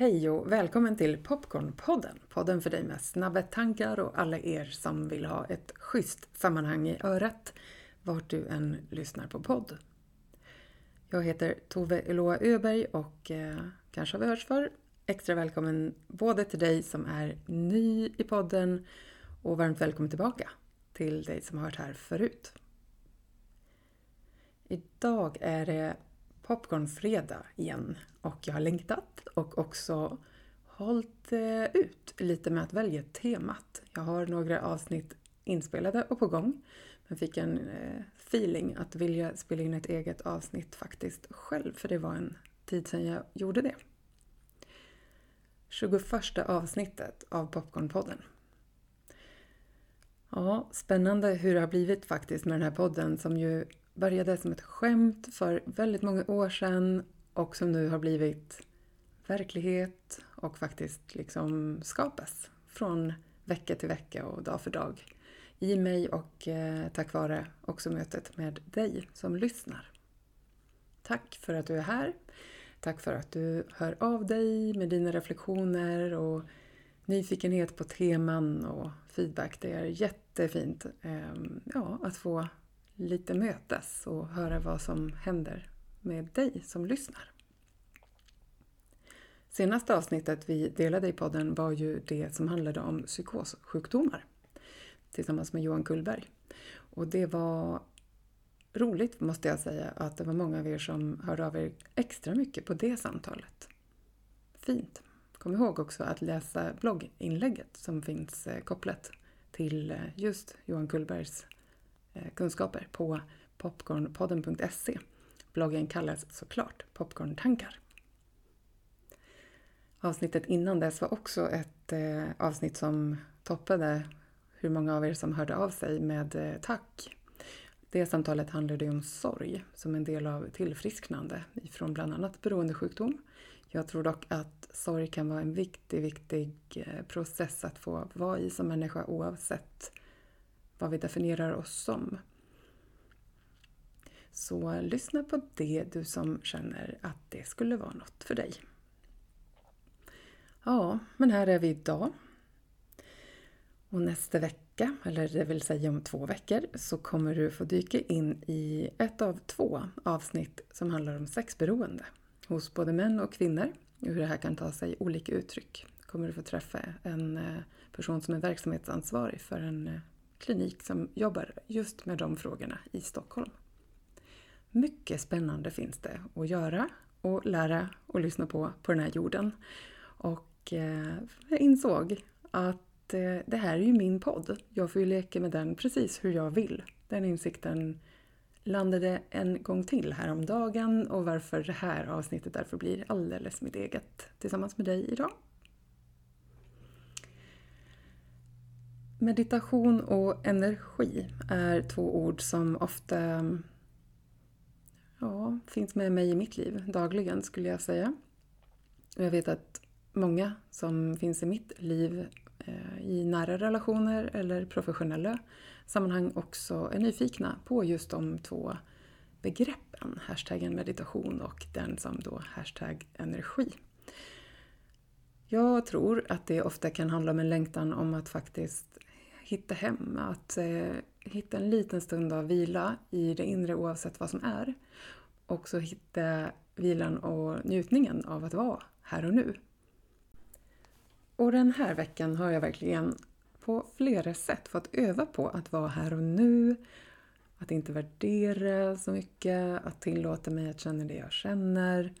Hej och välkommen till Popcornpodden! Podden för dig med snabba tankar och alla er som vill ha ett schysst sammanhang i örat vart du än lyssnar på podd. Jag heter Tove Eloa Öberg och eh, kanske har vi hörts för. Extra välkommen både till dig som är ny i podden och varmt välkommen tillbaka till dig som har hört här förut. Idag är det popcornfredag igen och jag har längtat och också hållit eh, ut lite med att välja temat. Jag har några avsnitt inspelade och på gång men fick en eh, feeling att vilja spela in ett eget avsnitt faktiskt själv för det var en tid sedan jag gjorde det. 21 avsnittet av Popcornpodden. Ja, spännande hur det har blivit faktiskt med den här podden som ju började som ett skämt för väldigt många år sedan och som nu har blivit verklighet och faktiskt liksom skapas från vecka till vecka och dag för dag i mig och eh, tack vare också mötet med dig som lyssnar. Tack för att du är här. Tack för att du hör av dig med dina reflektioner och nyfikenhet på teman och feedback. Det är jättefint eh, ja, att få lite mötas och höra vad som händer med dig som lyssnar. Senaste avsnittet vi delade i podden var ju det som handlade om psykossjukdomar tillsammans med Johan Kullberg. Och det var roligt måste jag säga att det var många av er som hörde av er extra mycket på det samtalet. Fint! Kom ihåg också att läsa blogginlägget som finns eh, kopplat till eh, just Johan Kullbergs Eh, kunskaper på popcornpodden.se. Bloggen kallas såklart Popcorntankar. Avsnittet innan dess var också ett eh, avsnitt som toppade hur många av er som hörde av sig med eh, tack. Det samtalet handlade om sorg som en del av tillfrisknande ifrån bland annat beroendesjukdom. Jag tror dock att sorg kan vara en viktig, viktig process att få vara i som människa oavsett vad vi definierar oss som. Så lyssna på det du som känner att det skulle vara något för dig. Ja, men här är vi idag. Och nästa vecka, eller det vill säga om två veckor, så kommer du få dyka in i ett av två avsnitt som handlar om sexberoende hos både män och kvinnor och hur det här kan ta sig olika uttryck. kommer du få träffa en eh, person som är verksamhetsansvarig för en eh, klinik som jobbar just med de frågorna i Stockholm. Mycket spännande finns det att göra och lära och lyssna på på den här jorden. Och eh, jag insåg att eh, det här är ju min podd. Jag får ju leka med den precis hur jag vill. Den insikten landade en gång till häromdagen och varför det här avsnittet därför blir alldeles mitt eget tillsammans med dig idag. Meditation och energi är två ord som ofta ja, finns med mig i mitt liv dagligen skulle jag säga. Och jag vet att många som finns i mitt liv eh, i nära relationer eller professionella sammanhang också är nyfikna på just de två begreppen, hashtaggen meditation och den som då hashtag energi. Jag tror att det ofta kan handla om en längtan om att faktiskt hitta hem, att eh, hitta en liten stund av vila i det inre oavsett vad som är. Och Också hitta vilan och njutningen av att vara här och nu. Och den här veckan har jag verkligen på flera sätt fått öva på att vara här och nu, att inte värdera så mycket, att tillåta mig att känna det jag känner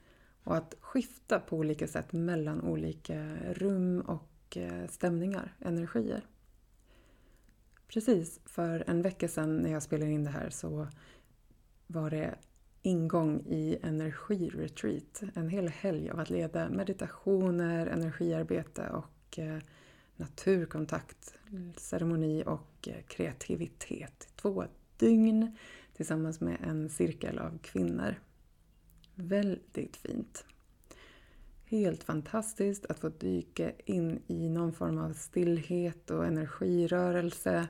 och att skifta på olika sätt mellan olika rum och eh, stämningar, energier. Precis för en vecka sedan när jag spelade in det här så var det ingång i energiretreat. En hel helg av att leda meditationer, energiarbete och eh, naturkontakt, ceremoni och eh, kreativitet. Två dygn tillsammans med en cirkel av kvinnor. Väldigt fint. Helt fantastiskt att få dyka in i någon form av stillhet och energirörelse.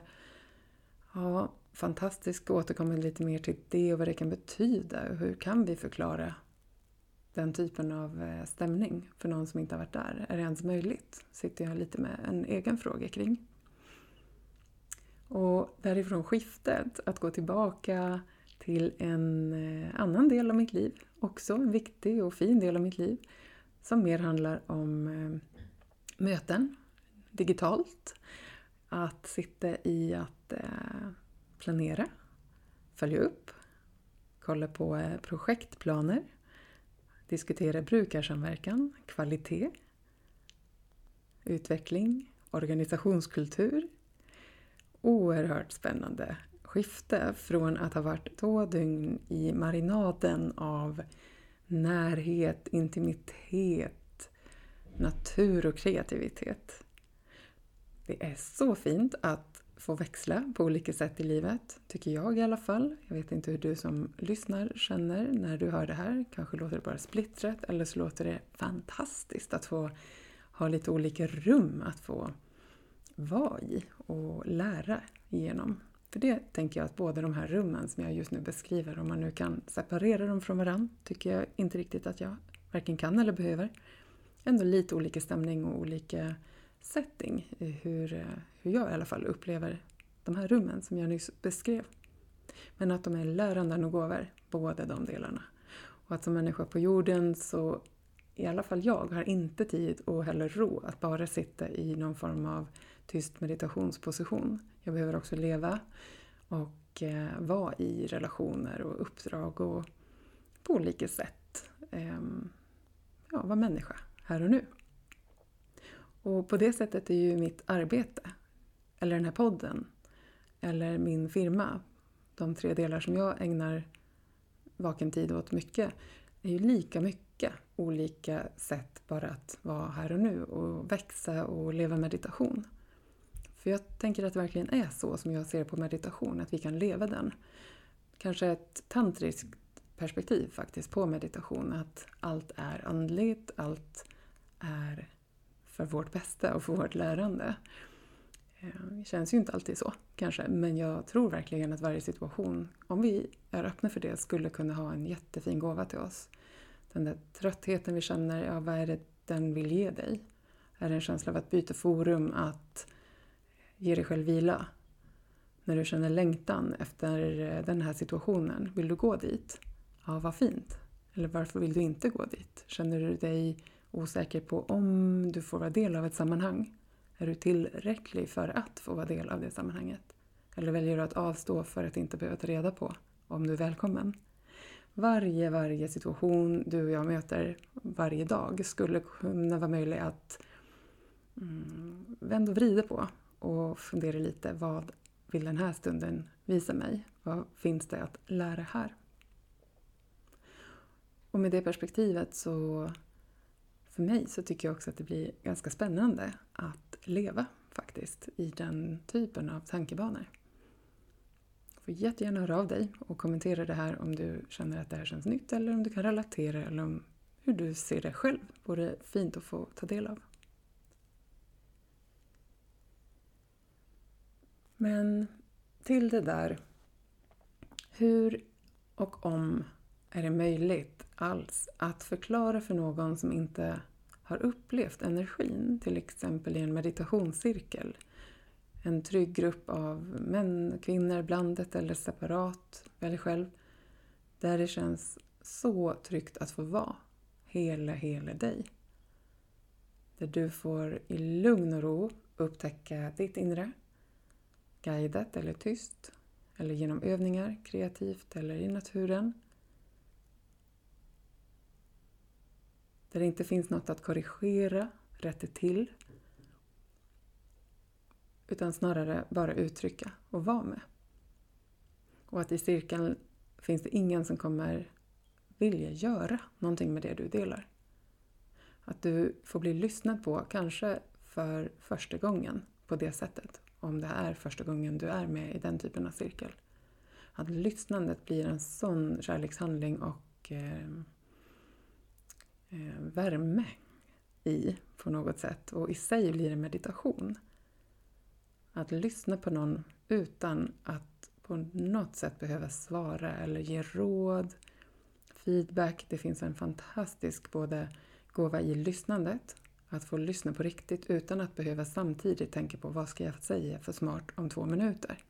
Ja, fantastiskt att återkomma lite mer till det och vad det kan betyda. Hur kan vi förklara den typen av eh, stämning för någon som inte har varit där? Är det ens möjligt? Sitter jag lite med en egen fråga kring. Och därifrån skiftet, att gå tillbaka till en eh, annan del av mitt liv, också en viktig och fin del av mitt liv, som mer handlar om eh, möten digitalt. Att sitta i att eh, planera, följa upp, kolla på eh, projektplaner, diskutera brukarsamverkan, kvalitet, utveckling, organisationskultur. Oerhört spännande skifte från att ha varit två dygn i marinaden av närhet, intimitet, natur och kreativitet. Det är så fint att få växla på olika sätt i livet, tycker jag i alla fall. Jag vet inte hur du som lyssnar känner när du hör det här. Kanske låter det bara splittrat eller så låter det fantastiskt att få ha lite olika rum att få vara i och lära igenom. För det tänker jag att båda de här rummen som jag just nu beskriver, om man nu kan separera dem från varandra, tycker jag inte riktigt att jag varken kan eller behöver. Ändå lite olika stämning och olika setting i hur, eh, hur jag i alla fall upplever de här rummen som jag nyss beskrev. Men att de är lärande och gåvor, båda de delarna. Och att som människa på jorden så, i alla fall jag, har inte tid och heller ro att bara sitta i någon form av tyst meditationsposition. Jag behöver också leva och eh, vara i relationer och uppdrag och på olika sätt eh, ja, vara människa här och nu. Och på det sättet är ju mitt arbete, eller den här podden, eller min firma, de tre delar som jag ägnar vaken tid åt mycket, är ju lika mycket olika sätt bara att vara här och nu och växa och leva meditation. För jag tänker att det verkligen är så som jag ser på meditation, att vi kan leva den. Kanske ett tantriskt perspektiv faktiskt på meditation, att allt är andligt, allt är för vårt bästa och för vårt lärande. Eh, det känns ju inte alltid så kanske, men jag tror verkligen att varje situation, om vi är öppna för det, skulle kunna ha en jättefin gåva till oss. Den där tröttheten vi känner, ja, vad är det den vill ge dig? Är det en känsla av att byta forum, att ge dig själv vila? När du känner längtan efter eh, den här situationen, vill du gå dit? Ja, vad fint. Eller varför vill du inte gå dit? Känner du dig osäker på om du får vara del av ett sammanhang. Är du tillräcklig för att få vara del av det sammanhanget? Eller väljer du att avstå för att inte behöva ta reda på om du är välkommen? Varje, varje situation du och jag möter varje dag skulle kunna vara möjlig att mm, vända och vrida på och fundera lite. Vad vill den här stunden visa mig? Vad finns det att lära här? Och med det perspektivet så för mig så tycker jag också att det blir ganska spännande att leva faktiskt i den typen av tankebanor. Får jättegärna höra av dig och kommentera det här om du känner att det här känns nytt eller om du kan relatera eller om hur du ser det själv. Vore fint att få ta del av. Men till det där. Hur och om är det möjligt alls att förklara för någon som inte har upplevt energin, till exempel i en meditationscirkel. En trygg grupp av män, kvinnor, blandat eller separat, välj själv. Där det känns så tryggt att få vara hela, hela dig. Där du får i lugn och ro upptäcka ditt inre, guidat eller tyst, eller genom övningar, kreativt eller i naturen. Där det inte finns något att korrigera, rätta till. Utan snarare bara uttrycka och vara med. Och att i cirkeln finns det ingen som kommer vilja göra någonting med det du delar. Att du får bli lyssnad på, kanske för första gången på det sättet. Om det är första gången du är med i den typen av cirkel. Att lyssnandet blir en sån kärlekshandling och eh, eh, värme i på något sätt och i sig blir det meditation. Att lyssna på någon utan att på något sätt behöva svara eller ge råd. feedback. Det finns en fantastisk både gåva i lyssnandet, att få lyssna på riktigt utan att behöva samtidigt tänka på vad ska jag säga för smart om två minuter.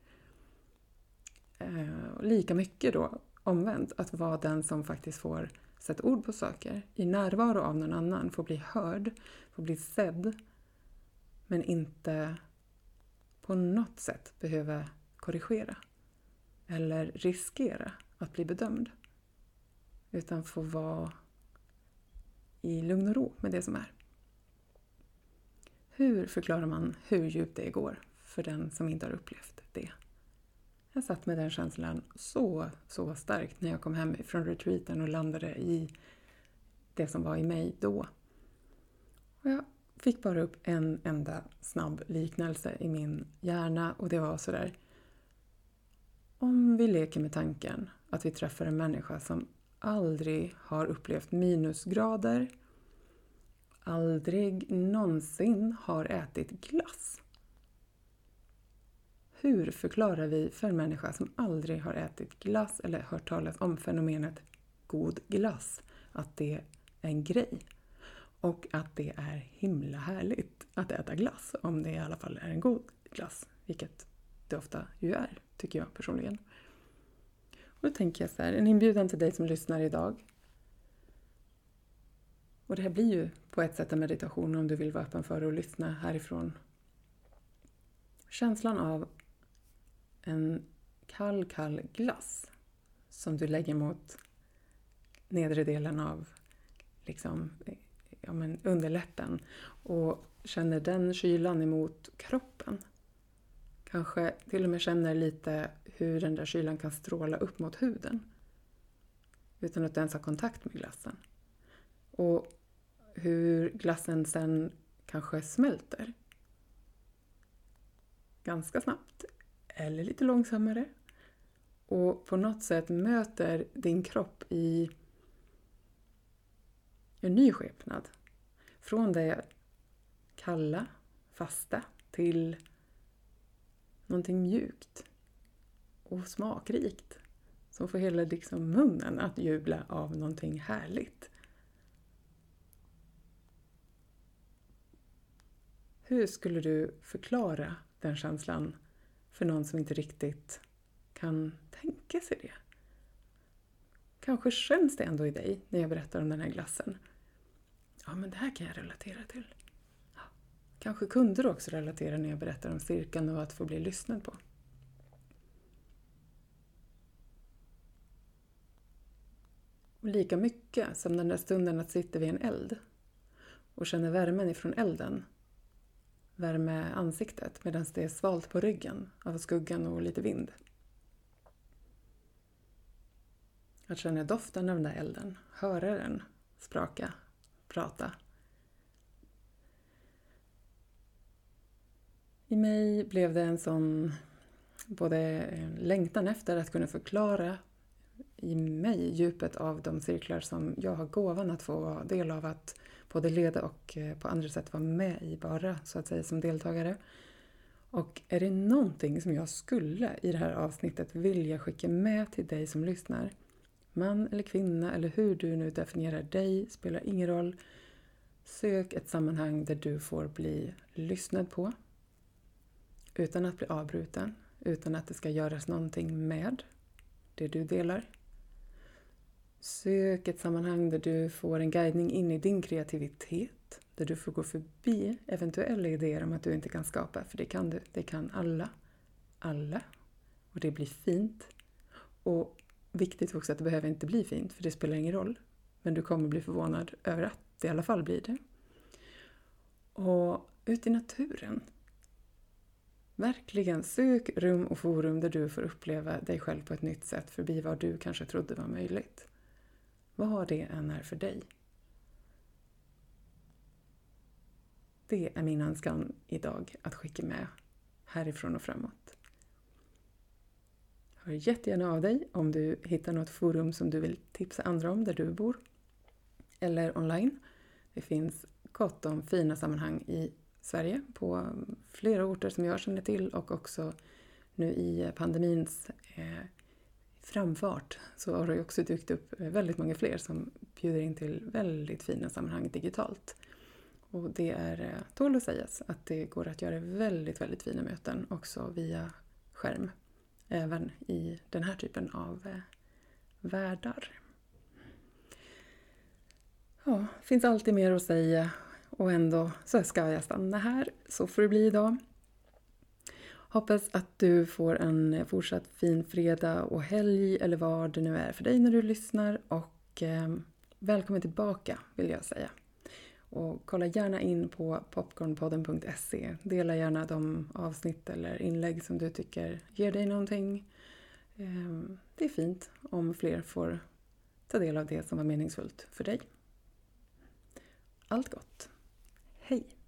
Eh, lika mycket då omvänt, att vara den som faktiskt får sätta ord på saker i närvaro av någon annan, få bli hörd, få bli sedd men inte på något sätt behöva korrigera eller riskera att bli bedömd. Utan få vara i lugn och ro med det som är. Hur förklarar man hur djupt det går för den som inte har upplevt det? Jag satt med den känslan så, så starkt när jag kom hem från retreaten och landade i det som var i mig då. Och jag fick bara upp en enda snabb liknelse i min hjärna och det var sådär. Om vi leker med tanken att vi träffar en människa som aldrig har upplevt minusgrader, aldrig någonsin har ätit glass. Hur förklarar vi för en människa som aldrig har ätit glass eller hört talas om fenomenet god glass att det är en grej? Och att det är himla härligt att äta glass, om det i alla fall är en god glass. Vilket det ofta ju är, tycker jag personligen. Och då tänker jag så här, en inbjudan till dig som lyssnar idag. Och det här blir ju på ett sätt en meditation om du vill vara öppen för att lyssna härifrån. Känslan av en kall, kall glass som du lägger mot nedre delen av liksom, ja, men underläppen och känner den kylan emot kroppen. Kanske till och med känner lite hur den där kylan kan stråla upp mot huden utan att ens ha kontakt med glassen. Och hur glassen sen kanske smälter. Ganska snabbt eller lite långsammare. Och på något sätt möter din kropp i en ny skepnad. Från det kalla, fasta till någonting mjukt och smakrikt som får hela liksom munnen att jubla av någonting härligt. Hur skulle du förklara den känslan för någon som inte riktigt kan tänka sig det? Kanske känns det ändå i dig när jag berättar om den här glassen. Ja, men det här kan jag relatera till. Ja. Kanske kunde du också relatera när jag berättar om cirkeln och att få bli lyssnad på. Och lika mycket som den där stunden att sitta vid en eld och känna värmen ifrån elden värme ansiktet medan det är svalt på ryggen av skuggan och lite vind. Att känna doften av den där elden, höra den spraka, prata. I mig blev det en sån både längtan efter att kunna förklara i mig djupet av de cirklar som jag har gåvan att få vara del av att både leda och eh, på andra sätt vara med i bara, så att säga, som deltagare. Och är det någonting som jag skulle i det här avsnittet vilja skicka med till dig som lyssnar, man eller kvinna eller hur du nu definierar dig, spelar ingen roll. Sök ett sammanhang där du får bli lyssnad på utan att bli avbruten, utan att det ska göras någonting med det du delar. Sök ett sammanhang där du får en guidning in i din kreativitet. Där du får gå förbi eventuella idéer om att du inte kan skapa, för det kan du. Det kan alla. Alla. Och det blir fint. Och viktigt också att det behöver inte bli fint, för det spelar ingen roll. Men du kommer bli förvånad över att det i alla fall blir det. Och ut i naturen. Verkligen, sök rum och forum där du får uppleva dig själv på ett nytt sätt förbi vad du kanske trodde var möjligt. Vad det än är för dig. Det är min önskan idag att skicka med härifrån och framåt. Hör jättegärna av dig om du hittar något forum som du vill tipsa andra om där du bor. Eller online. Det finns gott om fina sammanhang i Sverige på flera orter som jag känner till och också nu i pandemins eh, framfart så har det också dykt upp väldigt många fler som bjuder in till väldigt fina sammanhang digitalt. Och det är, eh, tål att sägas att det går att göra väldigt, väldigt fina möten också via skärm. Även i den här typen av eh, världar. Ja, finns alltid mer att säga och ändå så ska jag stanna här. Så får det bli idag. Hoppas att du får en fortsatt fin fredag och helg eller vad det nu är för dig när du lyssnar och eh, välkommen tillbaka vill jag säga. Och kolla gärna in på popcornpodden.se. Dela gärna de avsnitt eller inlägg som du tycker ger dig någonting. Ehm, det är fint om fler får ta del av det som var meningsfullt för dig. Allt gott! Hej!